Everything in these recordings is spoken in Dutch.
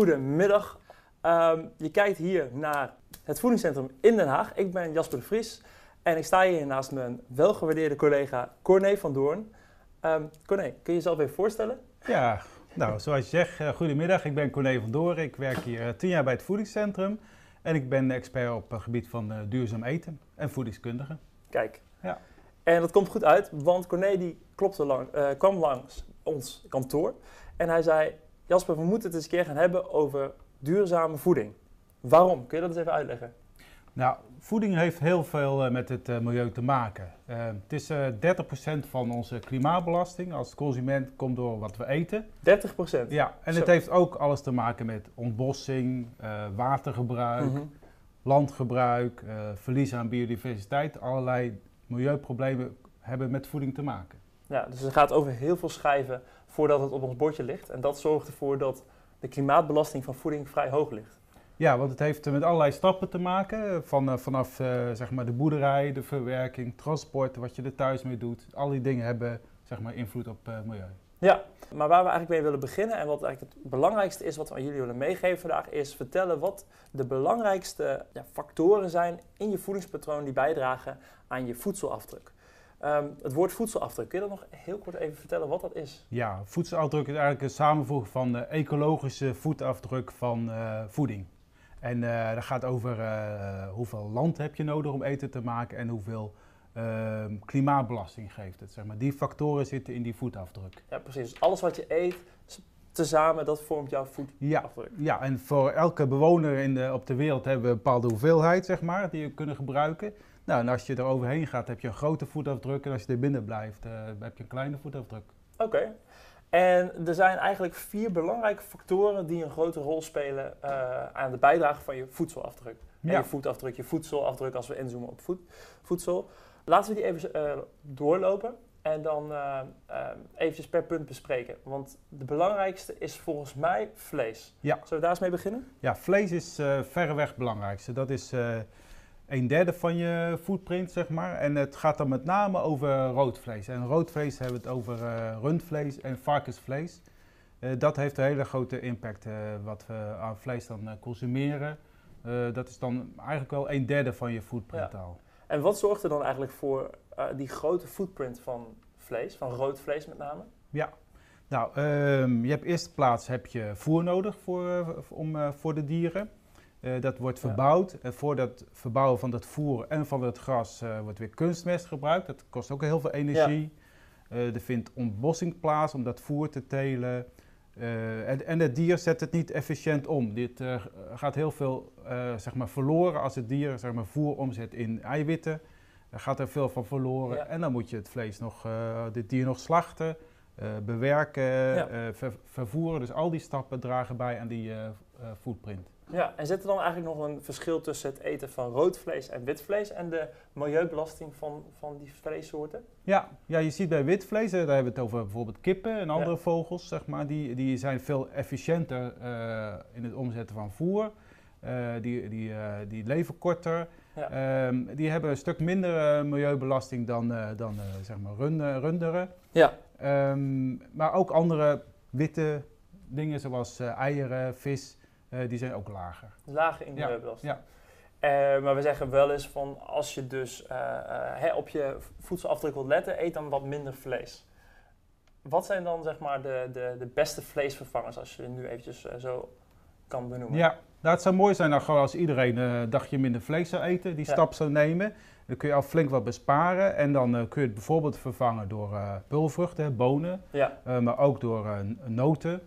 Goedemiddag. Ehm, je kijkt hier naar het voedingscentrum in Den Haag. Ik ben Jasper de Vries en ik sta hier naast mijn welgewaardeerde collega Corné van Doorn. Um, Corné, kun je jezelf even voorstellen? Ja, nou, zoals je zegt, uh, goedemiddag. Ik ben Corné van Doorn. Ik werk hier uh, tien jaar bij het voedingscentrum. En ik ben expert op het gebied van uh, duurzaam eten en voedingskundige. Kijk. Ja. En dat komt goed uit, want Corné die klopte lang, kwam langs ons kantoor. En hij zei, Jasper, we moeten het eens een keer gaan hebben over duurzame voeding. Waarom? Kun je dat eens even uitleggen? Nou, voeding heeft heel veel uh, met het uh, milieu te maken. Uh, het is 30% van onze klimaatbelasting als consument komt door wat we eten. 30%? Ja, en Zo. het heeft ook alles te maken met ontbossing, watergebruik, mm -hmm. landgebruik, verlies aan biodiversiteit. Allerlei milieuproblemen hebben met voeding te maken. Ja, dus het gaat over heel veel schijven voordat het op ons bordje ligt. En dat zorgt ervoor dat de klimaatbelasting van voeding vrij hoog ligt. Ja, want het heeft met allerlei stappen te maken. Van, vanaf uh, zeg maar de boerderij, de verwerking, transport, wat je er thuis mee doet. Al die dingen hebben zeg maar, invloed op uh, milieu. Ja, maar waar we eigenlijk mee willen beginnen en wat eigenlijk het belangrijkste is wat we aan jullie willen meegeven vandaag, is vertellen wat de belangrijkste ja, factoren zijn in je voedingspatroon die bijdragen aan je voedselafdruk. Um, het woord voedselafdruk, kun je dat nog heel kort even vertellen wat dat is? Ja, voedselafdruk is eigenlijk een samenvoeging van de ecologische voetafdruk van uh, voeding. En uh, dat gaat over uh, hoeveel land heb je nodig om eten te maken en hoeveel ehm, klimaatbelasting geeft het. Zeg maar. Die factoren zitten in die voetafdruk. Ja, precies. Dus alles wat je eet, tezamen, dat vormt jouw voetafdruk. Ja, ja, en voor elke bewoner in de, op de wereld hebben we een bepaalde hoeveelheid, zeg maar, die we kunnen gebruiken. Nou, en als je er overheen gaat, heb je een grote voetafdruk. En als je er binnen blijft, uh, heb je een kleine voetafdruk. Oké. Okay. En er zijn eigenlijk vier belangrijke factoren die een grote rol spelen uh, aan de bijdrage van je voedselafdruk. Ja. En je voetafdruk, je voedselafdruk als we inzoomen op voed, voedsel. Laten we die even uh, doorlopen en dan eventjes per punt bespreken. Want de belangrijkste is volgens mij vlees. Ja. Zullen we daar eens mee beginnen? Ja, vlees is verreweg het belangrijkste. Dat is een derde van je footprint, zeg maar. En het gaat dan met name over rood vlees. En rood vlees hebben we het over uh, rundvlees en varkensvlees. Uh, dat heeft een hele grote impact uh, wat we aan vlees dan consumeren. dat is dan eigenlijk wel een derde van je footprint ja. al. En wat zorgt er dan eigenlijk voor die grote footprint van vlees, van rood vlees met name? Ja, nou, um, je hebt eerste plaats heb je voer nodig voor, om, voor de dieren. Uh, dat wordt verbouwd. En voor dat verbouwen van dat voer en van het gras uh, wordt weer kunstmest gebruikt. Dat kost ook heel veel energie. Uh, er vindt ontbossing plaats om dat voer te telen. En, en, het dier zet het niet efficiënt om. Dit gaat heel veel zeg maar verloren als het dier zeg maar, voer omzet in eiwitten. Daar gaat er veel van verloren. Ja. En dan moet je het vlees nog, dit dier nog slachten, bewerken, ja. ver, vervoeren. Dus al die stappen dragen bij aan die footprint. Ja, en zit er dan eigenlijk nog een verschil tussen het eten van rood vlees en wit vlees en de milieubelasting van, van die vleessoorten? Ja, ja, je ziet bij wit vlees, daar hebben we het over bijvoorbeeld kippen en andere ja. vogels, zeg maar, die, die zijn veel efficiënter uh, in het omzetten van voer. Uh, die, die, uh, die leven korter. Ja. Um, die hebben een stuk minder milieubelasting dan, dan zeg maar rund, runderen. Ja. Um, maar ook andere witte dingen zoals eieren, vis. Uh, die zijn ook lager. Lager in de. Ja. ja. Uh, maar we zeggen wel eens van als je dus uh, hè, op je voedselafdruk wilt letten, eet dan wat minder vlees. Wat zijn dan zeg maar de, de, de beste vleesvervangers als je nu eventjes zo kan benoemen? Ja, nou, het zou mooi zijn dan gewoon als iedereen een dagje minder vlees zou eten, die ja. stap zou nemen. Dan kun je al flink wat besparen en dan kun je het bijvoorbeeld vervangen door pulvruchten, bonen, ja. maar ook door noten.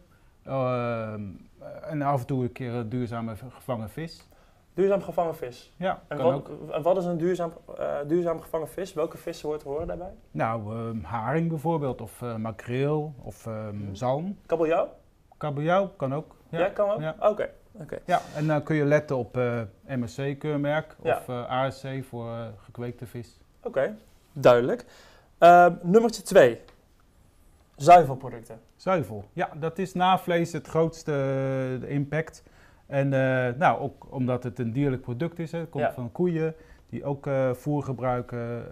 Ehm, en af en toe een keer een duurzame gevangen vis. Duurzaam gevangen vis? Ja, en wat, ook. En wat is een duurzaam, uh, duurzaam gevangen vis? Welke vissen hoort horen daarbij? Nou, um, haring bijvoorbeeld, of uh, makreel, of um, zalm. Kabeljauw? Kabeljauw kan ook. Ja, ja kan ook? Ja. Oké. Okay. Okay. Ja, en dan kun je letten op uh, MSC-keurmerk ja. of ASC voor gekweekte vis. Oké, okay. duidelijk. Ehm, nummertje twee. Zuivelproducten. Zuivel, ja, dat is na vlees het grootste uh, impact. En uh, nou, ook omdat het een dierlijk product is, hè. het komt ja. van koeien die ook uh, voer gebruiken,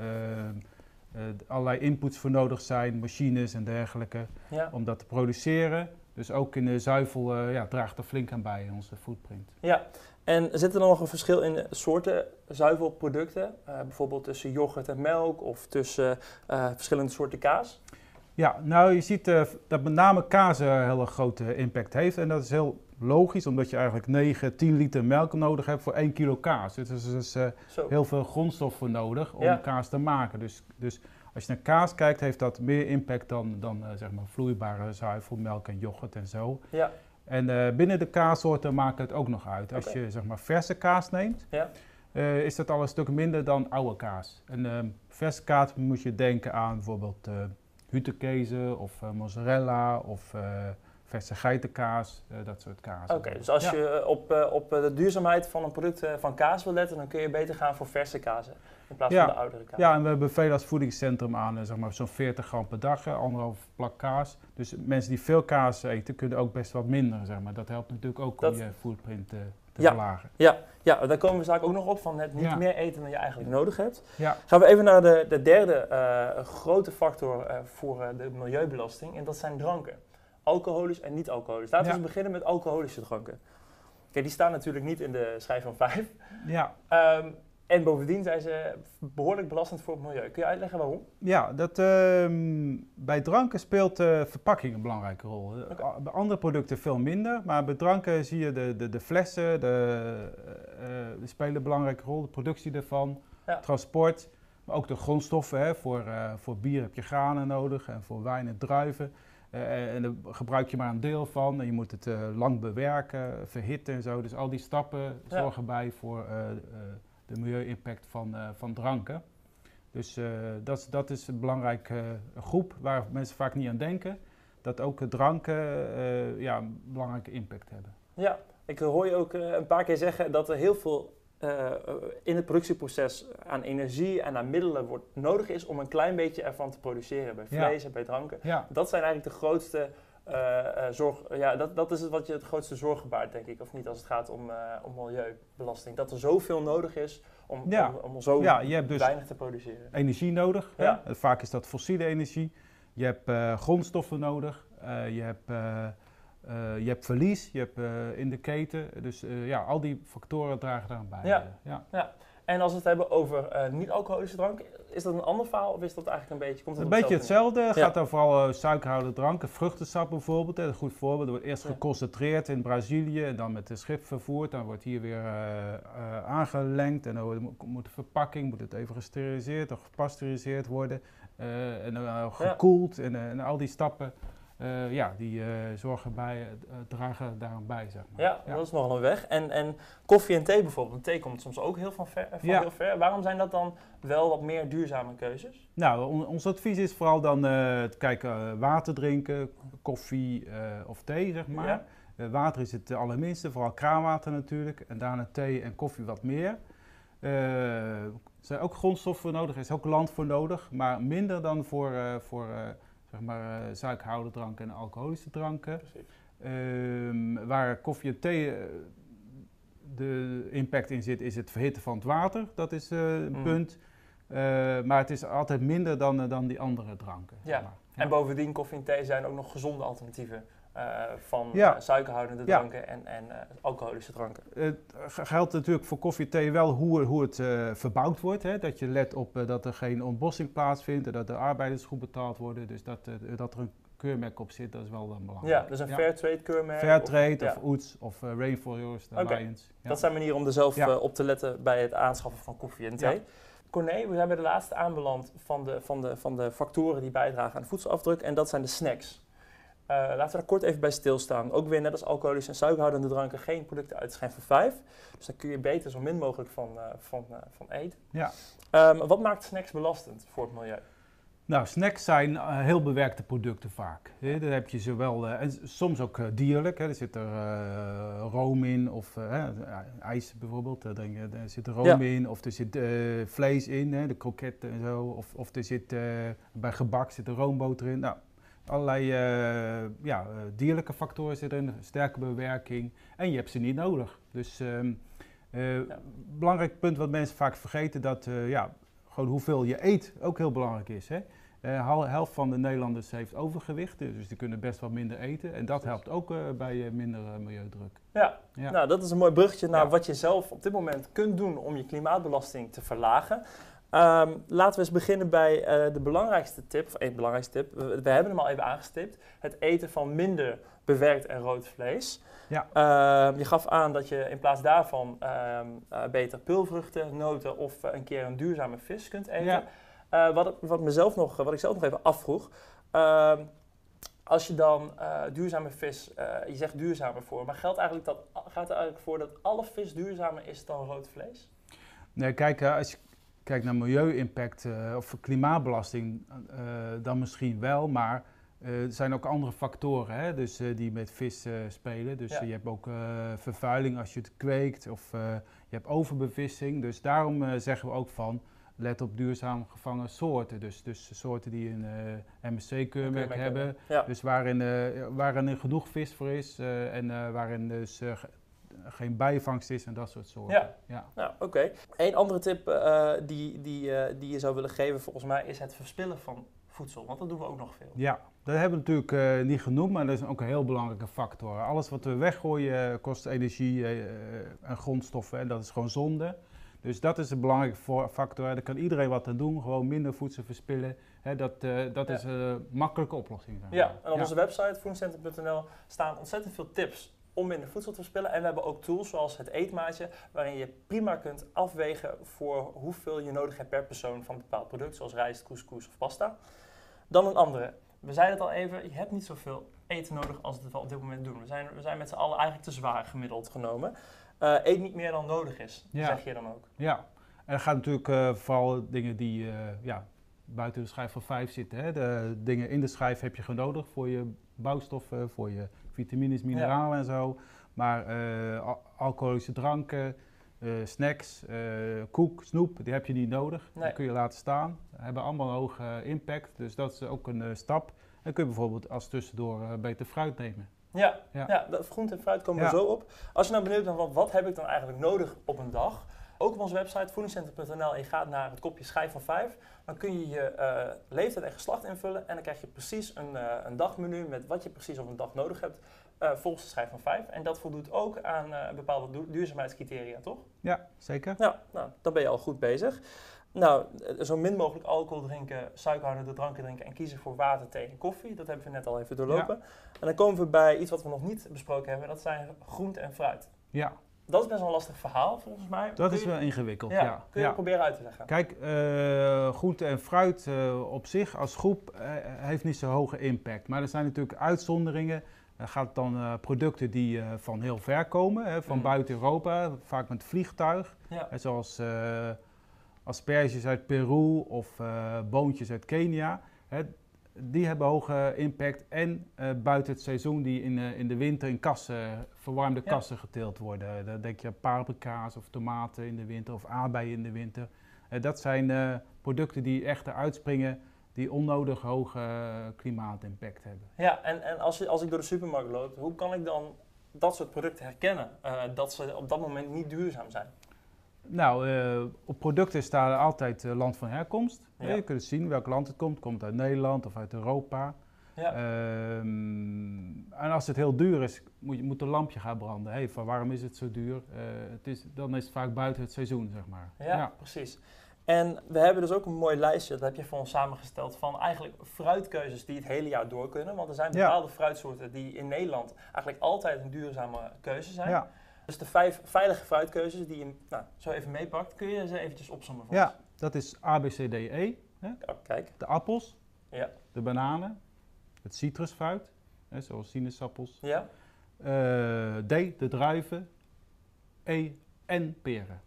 allerlei inputs voor nodig zijn, machines en dergelijke, ja. om dat te produceren. Dus ook in de zuivel ja, draagt er flink aan bij, onze footprint. Ja, en zit er dan nog een verschil in de soorten zuivelproducten? bijvoorbeeld tussen yoghurt en melk of tussen verschillende soorten kaas? Ja, nou je ziet dat met name kaas een hele grote impact heeft. En dat is heel logisch, omdat je eigenlijk 9, 10 liter melk nodig hebt voor 1 kilo kaas. Dus er is dus, uh, heel veel grondstoffen nodig om kaas te maken. Dus, dus als je naar kaas kijkt, heeft dat meer impact dan, dan uh, zeg maar vloeibare zuivel, melk en yoghurt en zo. Ja. En binnen de kaassoorten maakt het ook nog uit. Als je zeg maar verse kaas neemt, ja. is dat al een stuk minder dan oude kaas. En ehm, verse kaas moet je denken aan bijvoorbeeld uh, of mozzarella of verse geitenkaas, uh, dat soort kaas. Oké, dus als je eh, op, op de duurzaamheid van een product van kaas wil letten, dan kun je beter gaan voor verse kazen in plaats van de oudere kaas. Ja, en we hebben veel als voedingscentrum aan, zeg maar zo'n 40 gram per dag, anderhalf plak kaas. Dus mensen die veel kaas eten, kunnen ook best wat minder, zeg maar. Dat helpt natuurlijk ook om je footprint te ja. verlagen. Ja. ja, daar komen we straks ook nog op, van het niet meer eten dan je eigenlijk nodig hebt. Ja. Gaan we even naar de, de derde grote factor voor de milieubelasting, en dat zijn dranken alcoholisch en niet-alcoholisch. Laten we beginnen met alcoholische dranken. Kijk, die staan natuurlijk niet in de schijf van 5. Ja. Ehm, en bovendien zijn ze behoorlijk belastend voor het milieu. Kun je uitleggen waarom? Ja, dat, uh, bij dranken speelt uh, verpakking een belangrijke rol. Bij andere producten veel minder, maar bij dranken zie je de, de, de flessen, de, uh, spelen een belangrijke rol. De productie ervan, transport, maar ook de grondstoffen. Hè. Voor, voor bier heb je granen nodig en voor wijn en druiven. En daar gebruik je maar een deel van. En je moet het lang bewerken, verhitten en zo. Dus al die stappen zorgen bij voor de milieu-impact van, van dranken. Dus dat, dat is een belangrijke groep waar mensen vaak niet aan denken. Dat ook dranken ja, een belangrijke impact hebben. Ja, ik hoor je ook een paar keer zeggen dat er heel veel uh, in het productieproces aan energie en aan middelen wordt, nodig is om een klein beetje ervan te produceren. Bij vlees en bij dranken. Dat zijn eigenlijk de grootste zorg. Ja, dat, dat is het wat je het grootste zorgen baart, denk ik, of niet, als het gaat om, om milieubelasting. Dat er zoveel nodig is om, om, om, zo ja, je hebt dus weinig te produceren. Energie nodig. Ja. Vaak is dat fossiele energie. Je hebt grondstoffen nodig. je hebt uh, je hebt verlies, je hebt uh, in de keten. Dus uh, ja, al die factoren dragen daaraan bij. Ja. ja. ja. En als we het hebben over niet-alcoholische drank, is dat een ander verhaal of is dat eigenlijk een beetje... Komt het een beetje hetzelfde. Het gaat dan vooral suikerhoudende dranken. Vruchtensap bijvoorbeeld, een goed voorbeeld. Dat wordt eerst geconcentreerd in Brazilië en dan met de schip vervoerd. Dan wordt hier weer aangelengd en dan moet de verpakking moet het even gesteriliseerd of gepasteuriseerd worden. en dan gekoeld en, en al die stappen. Uh, ja, die uh, zorgen bij, uh, dragen daaraan bij, zeg maar. Ja, dat is nogal een weg. En, en koffie en thee bijvoorbeeld. Thee komt soms ook heel van, ver, van ja. heel ver. Waarom zijn dat dan wel wat meer duurzame keuzes? Nou, on, ons advies is vooral dan te kijken water drinken, koffie of thee, zeg maar. Ja. water is het allerminste, vooral kraanwater natuurlijk. En daarna thee en koffie wat meer. er zijn ook grondstoffen nodig, er is ook land voor nodig, maar minder dan voor... voor zeg maar, uh, dranken en alcoholische dranken. Um, waar koffie en thee uh, de impact in zit, is het verhitten van het water. Dat is uh, een mm. punt. maar het is altijd minder dan, dan die andere dranken. Ja. Zeg maar. ja. En bovendien, koffie en thee zijn ook nog gezonde alternatieven. Uh, van ja. suikerhoudende dranken en, en uh, alcoholische dranken. Het geldt natuurlijk voor koffie en thee wel hoe, hoe het uh, verbouwd wordt. Hè? Dat je let op dat er geen ontbossing plaatsvindt en dat de arbeiders goed betaald worden. Dus dat, dat er een keurmerk op zit, dat is wel belangrijk. Ja, dus een ja. Fairtrade keurmerk? Fairtrade of, of OETS of Rainforest Alliance. Dat zijn manieren om er zelf op te letten bij het aanschaffen van koffie en thee. Corné, we zijn bij de laatste aanbeland van de, van, de, van de factoren die bijdragen aan de voedselafdruk en dat zijn de snacks. Uh, laten we daar kort even bij stilstaan. Ook weer net als alcoholische en suikerhoudende dranken geen producten uit schijn van 5. Dus daar kun je beter zo min mogelijk van, uh, van, uh, van eten. Ja. Um, wat maakt snacks belastend voor het milieu? Nou, snacks zijn heel bewerkte producten vaak. Hè. Daar heb je zowel, en soms ook dierlijk. Hè. Er zit er room in, of ijs bijvoorbeeld, daar, daar zit er room ja. in. Of er zit vlees in, hè, de kroketten en zo. Of, of er zit bij gebak zit er roomboter in. Nou, allerlei uh, ja, eh, dierlijke factoren zitten sterke bewerking. En je hebt ze niet nodig. Dus um, uh, ja. belangrijk punt wat mensen vaak vergeten, dat ja, gewoon hoeveel je eet ook heel belangrijk is. Hè? Uh, helft van de Nederlanders heeft overgewicht, dus die kunnen best wel minder eten. En dat helpt ook uh, bij minder milieudruk. Ja. ja. nou dat is een mooi bruggetje naar wat je zelf op dit moment kunt doen om je klimaatbelasting te verlagen. Um, laten we eens beginnen bij uh, de belangrijkste tip, of één belangrijkste tip. We, we, hebben hem al even aangestipt. Het eten van minder bewerkt en rood vlees. Ja. Uh, je gaf aan dat je in plaats daarvan uh, uh, beter pulvruchten, noten of een keer een duurzame vis kunt eten. Ja. wat, wat, mezelf nog, wat ik zelf nog even afvroeg. Ehm, als je dan duurzame vis, je zegt duurzamer voor, maar geldt eigenlijk dat, gaat er eigenlijk voor dat alle vis duurzamer is dan rood vlees? Nee, kijk, als je kijkt naar milieu-impact of klimaatbelasting, dan misschien wel, maar uh, er zijn ook andere factoren hè? Dus, die met vis spelen. Dus je hebt ook vervuiling als je het kweekt of je hebt overbevissing. Dus daarom zeggen we ook van let op duurzaam gevangen soorten. Dus, dus soorten die een MSC-keurmerk hebben. Ja. Dus waarin, waarin er genoeg vis voor is en waarin dus geen bijvangst is en dat soort soorten. Ja, ja. Nou, oké. Okay. Een andere tip die, die, die je zou willen geven volgens mij is het verspillen van voedsel. Want dat doen we ook nog veel. Ja, dat hebben we natuurlijk niet genoemd, maar dat is ook een heel belangrijke factor. Alles wat we weggooien eh, kost energie en grondstoffen en dat is gewoon zonde. Dus dat is een belangrijke factor. Daar kan iedereen wat aan doen. Gewoon minder voedsel verspillen. Dat dat is een makkelijke oplossing. Ja, en op onze website voedingscentrum.nl staan ontzettend veel tips om minder voedsel te verspillen. En we hebben ook tools zoals het eetmaatje, waarin je prima kunt afwegen voor hoeveel je nodig hebt per persoon van een bepaald product, zoals rijst, couscous of pasta. Dan een andere we zeiden het al even, je hebt niet zoveel eten nodig als we op dit moment doen. We zijn, we zijn met z'n allen eigenlijk te zwaar gemiddeld genomen. Uh, eet niet meer dan nodig is, zeg je dan ook. Ja, en er gaat natuurlijk uh, vooral dingen die uh, ja, buiten de schijf van 5 zitten. Hè. De dingen in de schijf heb je gewoon nodig voor je bouwstoffen, voor je vitamines, mineralen en zo. Maar alcoholische dranken, uh, snacks, uh, koek, snoep, die heb je niet nodig. Die kun je laten staan. Hebben allemaal een hoge impact, dus dat is ook een stap. En kun je bijvoorbeeld als tussendoor beter fruit nemen. Ja, ja. ja groente en fruit komen ja. er zo op. Als je nou benieuwd bent wat heb ik dan eigenlijk nodig op een dag, ook op onze website voedingscentrum.nl en je gaat naar het kopje schijf van 5, dan kun je je uh, leeftijd en geslacht invullen en dan krijg je precies een, uh, een dagmenu met wat je precies op een dag nodig hebt uh, volgens de schijf van 5. En dat voldoet ook aan bepaalde duurzaamheidscriteria, toch? Ja, zeker. Ja, nou, dan ben je al goed bezig. Nou, zo min mogelijk alcohol drinken, suikerhoudende dranken drinken en kiezen voor water, thee en koffie. Dat hebben we net al even doorlopen. En dan komen we bij iets wat we nog niet besproken hebben. Dat zijn groente en fruit. Ja, dat is best wel een lastig verhaal volgens mij. Dat is wel ingewikkeld, ja. Kun je ja. proberen uit te leggen? Kijk, uh, groente en fruit uh, op zich als groep uh, heeft niet zo'n hoge impact. Maar er zijn natuurlijk uitzonderingen. Er gaat dan producten die van heel ver komen, hè, van mm. buiten Europa, vaak met vliegtuig. Ja. zoals asperges uit Peru of boontjes uit Kenia. Hè, die hebben hoge impact. En uh, buiten het seizoen die in, uh, in de winter in kassen, verwarmde kassen geteeld worden. Dan denk je aan paprika's of tomaten in de winter of aardbeien in de winter. Uh, dat zijn producten die echt eruit springen die onnodig hoge klimaatimpact hebben. Ja, en, en als, als ik door de supermarkt loop, hoe kan ik dan dat soort producten herkennen? dat ze op dat moment niet duurzaam zijn? Nou, uh, op producten staat altijd uh, land van herkomst. Ja. Je kunt zien welk land het komt. Komt uit Nederland of uit Europa. Ja. Um, en als het heel duur is, moet, je, moet een lampje gaan branden. Hey, van waarom is het zo duur? Uh, het is, dan is het vaak buiten het seizoen, zeg maar. Ja, ja, precies. En we hebben dus ook een mooi lijstje, dat heb je voor ons samengesteld, van eigenlijk fruitkeuzes die het hele jaar door kunnen. Want er zijn bepaalde fruitsoorten die in Nederland eigenlijk altijd een duurzame keuze zijn. Ja. Dus de vijf veilige fruitkeuzes die je nou, zo even meepakt, kun je ze eventjes opzommen voor ja, ons? Ja, dat is A, B, C, D, E. Hè? Kijk. De appels, ja. de bananen, het citrusfruit, hè, zoals sinaasappels. Ja. Uh, D, de druiven. E, en peren.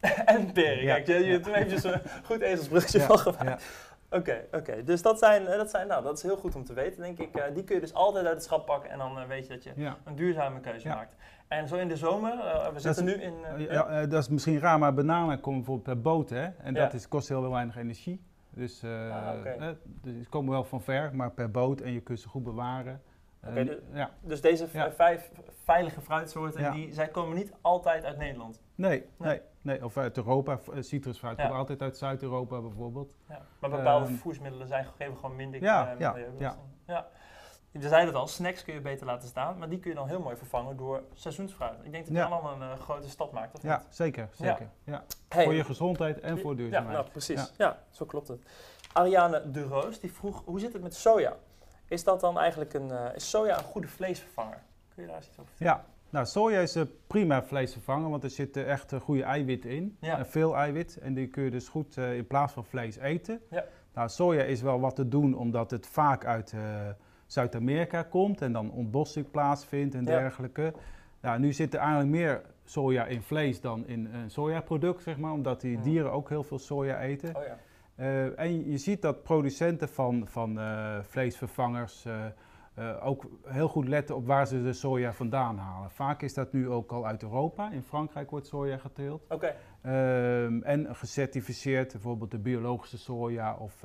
en peren, ja. kijk, je, je hebt er eventjes een goed ezelsbruggetje van gemaakt. Oké, oké. Dus dat, zijn, eh, dat, zijn, nou, dat is heel goed om te weten, denk ik. Uh, die kun je dus altijd uit het schap pakken en dan uh, weet je dat je een duurzame keuze maakt. En zo in de zomer, uh, we zitten nu in... ja, dat is misschien raar, maar bananen komen bijvoorbeeld per boot, hè. En dat is, kost heel weinig energie. Dus, ah, okay. dus ze komen wel van ver, maar per boot en je kunt ze goed bewaren. Okay, ja. Dus deze vijf veilige fruitsoorten, die, zij komen niet altijd uit Nederland? Nee, nee. nee, of uit Europa. Citrusfruit komt altijd uit Zuid-Europa bijvoorbeeld. Maar bepaalde um, voedingsmiddelen zijn, geven gewoon minder ja, uh, ja, ja. ja. Je zei het al, snacks kun je beter laten staan, maar die kun je dan heel mooi vervangen door seizoensfruit. Ik denk dat dat allemaal een uh, grote stap maakt, of Ja, zeker. zeker. Ja. voor je gezondheid en voor duurzaamheid. Ja, nou, precies. Ja. zo klopt het. Ariane de Roos, die vroeg, hoe zit het met soja? Is dat dan eigenlijk een, uh, is soja een goede vleesvervanger? Kun je daar eens iets over vertellen? Ja, nou, soja is een prima vleesvervanger, want er zitten echt goede eiwitten in. Ja. En veel eiwit. En die kun je dus goed in plaats van vlees eten. Ja. Nou, soja is wel wat te doen, omdat het vaak uit Zuid-Amerika komt en dan ontbossing plaatsvindt en dergelijke. Nou, nu zit er eigenlijk meer soja in vlees dan in een sojaproduct, zeg maar, omdat die dieren ook heel veel soja eten. Oh ja. Uh, en je ziet dat producenten van, van uh, vleesvervangers uh, ook heel goed letten op waar ze de soja vandaan halen. Vaak is dat nu ook al uit Europa. In Frankrijk wordt soja geteeld. Oké. Okay. en gecertificeerd, bijvoorbeeld de biologische soja of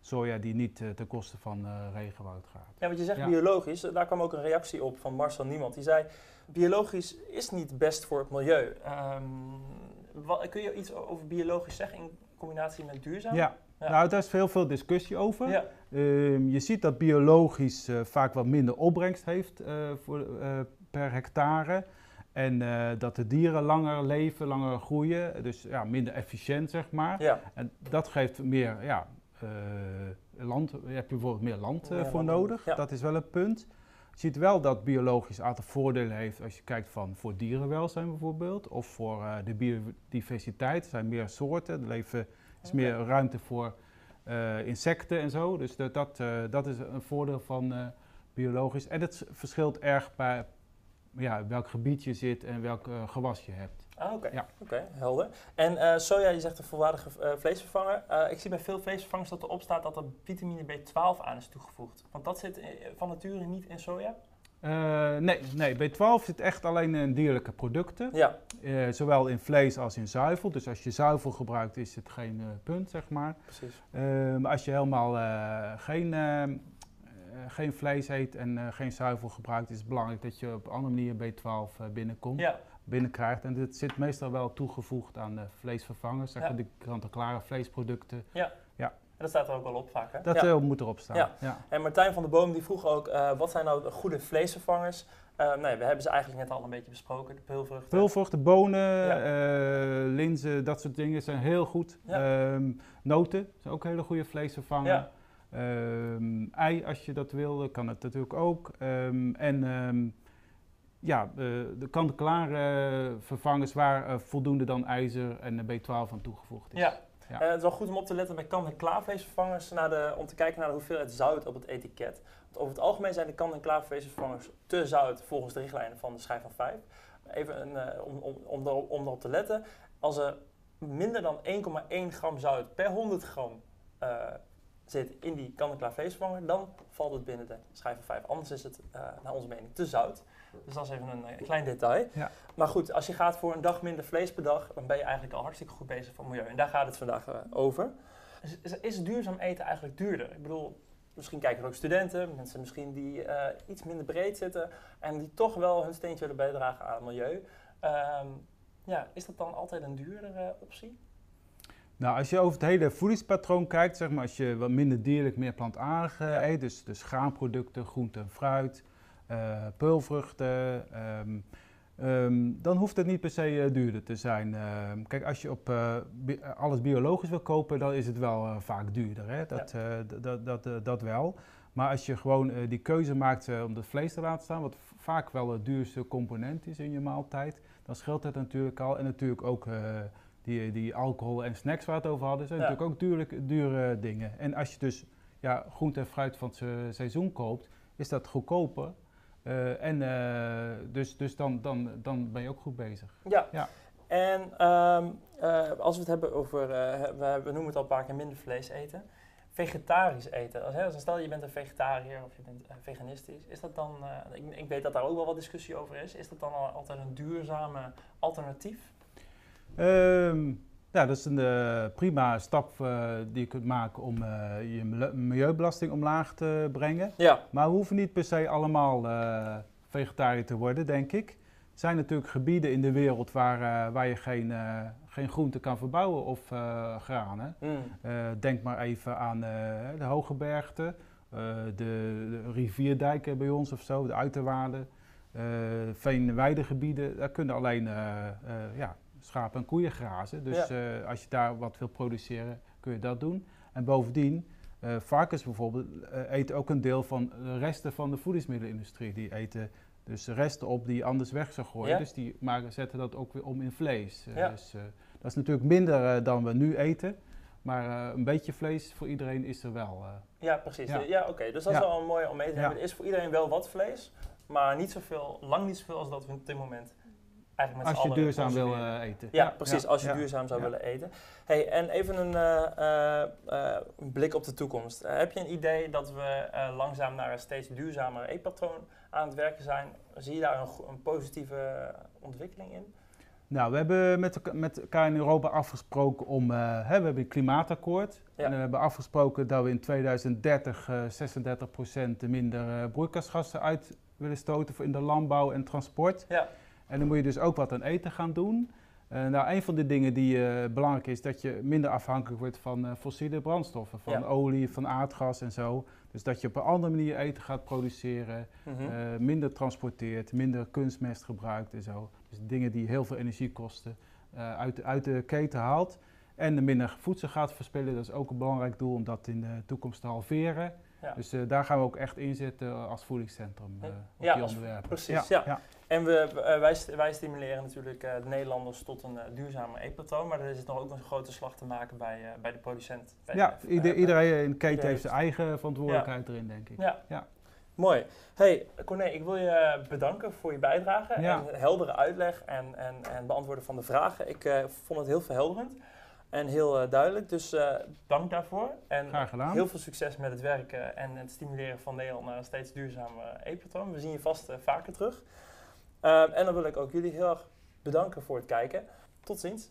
soja die niet uh, ten koste van regenwoud gaat. Ja, want je zegt biologisch, daar kwam ook een reactie op van Marcel Niemand. Die zei, biologisch is niet best voor het milieu. Um, wat, kun je iets over biologisch zeggen in combinatie met duurzaam? Ja, nou daar is heel veel discussie over. Ja. Um, je ziet dat biologisch uh, vaak wat minder opbrengst heeft voor, per hectare. En dat de dieren langer leven, langer groeien. Dus ja, minder efficiënt, zeg maar. Ja. En dat geeft meer ja, land, heb je bijvoorbeeld meer land voor nodig. Dat is wel een punt. Je ziet wel dat biologisch een aantal voordelen heeft als je kijkt van voor dierenwelzijn bijvoorbeeld. Of voor uh, de biodiversiteit. Er zijn meer soorten. Er leven, is meer ruimte voor insecten en zo. Dus dat, dat, dat is een voordeel van biologisch. En het verschilt erg bij ja, welk gebied je zit en welk gewas je hebt. Ah, oké. Ja. Helder. En uh, soja, je zegt een volwaardige uh, vleesvervanger. Uh, ik zie bij veel vleesvervangers dat erop staat dat er vitamine B12 aan is toegevoegd. Want dat zit van nature niet in soja? nee, nee, B12 zit echt alleen in dierlijke producten. Ja. zowel in vlees als in zuivel. Dus als je zuivel gebruikt is het geen punt, zeg maar. Precies. maar als je helemaal geen geen vlees eet en geen zuivel gebruikt, is het belangrijk dat je op andere manier B12 binnenkomt. Ja binnenkrijgt. En dit zit meestal wel toegevoegd aan de vleesvervangers, zeg maar de kant-en-klare vleesproducten. Ja. ja. En dat staat er ook wel op vaak, hè? Dat ja. moet erop staan, ja. ja. En Martijn van der Boom die vroeg ook, uh, wat zijn nou goede vleesvervangers? Uh, nee, we hebben ze eigenlijk net al een beetje besproken, de peulvruchten. Peulvruchten, bonen, uh, linzen, dat soort dingen zijn heel goed. Um, noten zijn ook hele goede vleesvervanger. Um, ei, als je dat wil, kan het natuurlijk ook. Um, en ja, de kant-en-klare vervangers waar uh, voldoende dan ijzer en B12 aan toegevoegd is. Ja. ja. Uh, het is wel goed om op te letten bij kant-en-klaarvleesvervangers naar de, om te kijken naar de hoeveelheid zout op het etiket. Want over het algemeen zijn de kant-en-klaarvleesvervangers te zout volgens de richtlijnen van de schijf van 5. Even een, uh, om, om, om, erop, om erop te letten, als er minder dan 1,1 gram zout per 100 gram zit in die kant-en-klaar vleesvervanger, dan valt het binnen de schijf van 5. Anders is het naar onze mening te zout. Dus dat is even een, een klein detail. Ja. Maar goed, als je gaat voor een dag minder vlees per dag, dan ben je eigenlijk al hartstikke goed bezig voor milieu. En daar gaat het vandaag uh, over. Is, duurzaam eten eigenlijk duurder? Ik bedoel, misschien kijken er ook studenten, mensen misschien die iets minder breed zitten en die toch wel hun steentje willen bijdragen aan het milieu. Um, ja, is dat dan altijd een duurdere optie? Nou, als je over het hele voedingspatroon kijkt, zeg maar, als je wat minder dierlijk, meer plantaardig eet, dus, dus graanproducten, groente en fruit, uh, peulvruchten. Ehm, ehm, dan hoeft het niet per se uh, duurder te zijn. Ehm, kijk, als je op bi alles biologisch wil kopen, dan is het wel vaak duurder. Hè? Dat, dat, dat, dat wel. Maar als je gewoon die keuze maakt om het vlees te laten staan, wat vaak wel het duurste component is in je maaltijd, dan scheelt het natuurlijk al. En natuurlijk ook die, die alcohol en snacks waar het over hadden, zijn natuurlijk ook duurlijk, dure dingen. En als je dus ja, groente en fruit van het seizoen koopt, is dat goedkoper uh, en uh, dus, dus dan, dan, dan ben je ook goed bezig. Ja. ja. En um, uh, als we het hebben over, we, we, noemen het al een paar keer minder vlees eten. Vegetarisch eten. Als, hè, als stel je bent een vegetariër of je bent veganistisch, is dat dan, ik, ik, weet dat daar ook wel wat discussie over is, is dat dan altijd een duurzame alternatief? Um, Ja, dat is een uh, prima stap die je kunt maken om je milieubelasting omlaag te brengen. Ja. Maar we hoeven niet per se allemaal vegetariër te worden, denk ik. Er zijn natuurlijk gebieden in de wereld waar, waar je geen, geen groente kan verbouwen of granen. Mm. denk maar even aan de Hoge Bergte, de, de, rivierdijken bij ons of zo, de uiterwaarden. Veen- en weidegebieden, daar kunnen alleen ja, schapen en koeien grazen. Dus eh, als je daar wat wil produceren, kun je dat doen. En bovendien, uh, varkens bijvoorbeeld uh, eten ook een deel van de resten van de voedingsmiddelenindustrie. Die eten dus resten op die je anders weg zou gooien. Dus die maken, zetten dat ook weer om in vlees. Dus dat is natuurlijk minder dan we nu eten. Maar een beetje vlees voor iedereen is er wel. ja, precies. Ja, oké. Dus dat is wel een mooie om mee te hebben. Er is voor iedereen wel wat vlees, maar niet zoveel, lang niet zoveel als dat we op dit moment als je duurzaam wil uh, eten. Ja, precies, als je duurzaam zou willen eten. Hey, en even een uh, uh, blik op de toekomst. heb je een idee dat we langzaam naar een steeds duurzamer eetpatroon aan het werken zijn? Zie je daar een, een positieve ontwikkeling in? Nou, we hebben met, met elkaar in Europa afgesproken om, hè, we hebben een klimaatakkoord. En we hebben afgesproken dat we in 2030 36% minder broeikasgassen uit willen stoten voor in de landbouw en transport. Ja. En dan moet je dus ook wat aan eten gaan doen. Uh, nou, een van de dingen die uh, belangrijk is, dat je minder afhankelijk wordt van uh, fossiele brandstoffen, van olie, van aardgas en zo. Dus dat je op een andere manier eten gaat produceren, mhm. minder transporteert, minder kunstmest gebruikt en zo. Dus dingen die heel veel energie kosten, uit, uit de keten haalt. En minder voedsel gaat verspillen, dat is ook een belangrijk doel om dat in de toekomst te halveren. Dus daar gaan we ook echt inzetten als voedingscentrum op ja, die onderwerpen. Precies, ja. En we, eh, wij, wij, stimuleren natuurlijk uh, de Nederlanders tot een uh, duurzame eetpatroon, maar er is nog ook een grote slag te maken bij, bij de producent. ja, iedereen in de keten heeft zijn eigen verantwoordelijkheid erin, denk ik. Ja. ja. Mooi. Hey, Corné, ik wil je bedanken voor je bijdrage en heldere uitleg en, en, en beantwoorden van de vragen. Ik vond het heel verhelderend en heel duidelijk, dus dank daarvoor. En Graag gedaan. heel veel succes met het werken en het stimuleren van Nederland naar een steeds duurzamer eetpatroon. We zien je vast vaker terug. Ehm, en dan wil ik ook jullie heel erg bedanken voor het kijken. Tot ziens.